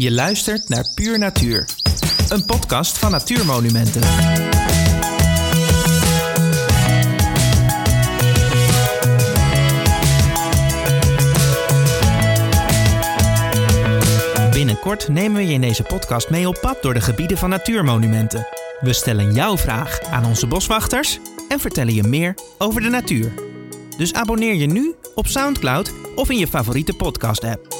Je luistert naar Puur Natuur, een podcast van Natuurmonumenten. Binnenkort nemen we je in deze podcast mee op pad door de gebieden van Natuurmonumenten. We stellen jouw vraag aan onze boswachters en vertellen je meer over de natuur. Dus abonneer je nu op SoundCloud of in je favoriete podcast-app.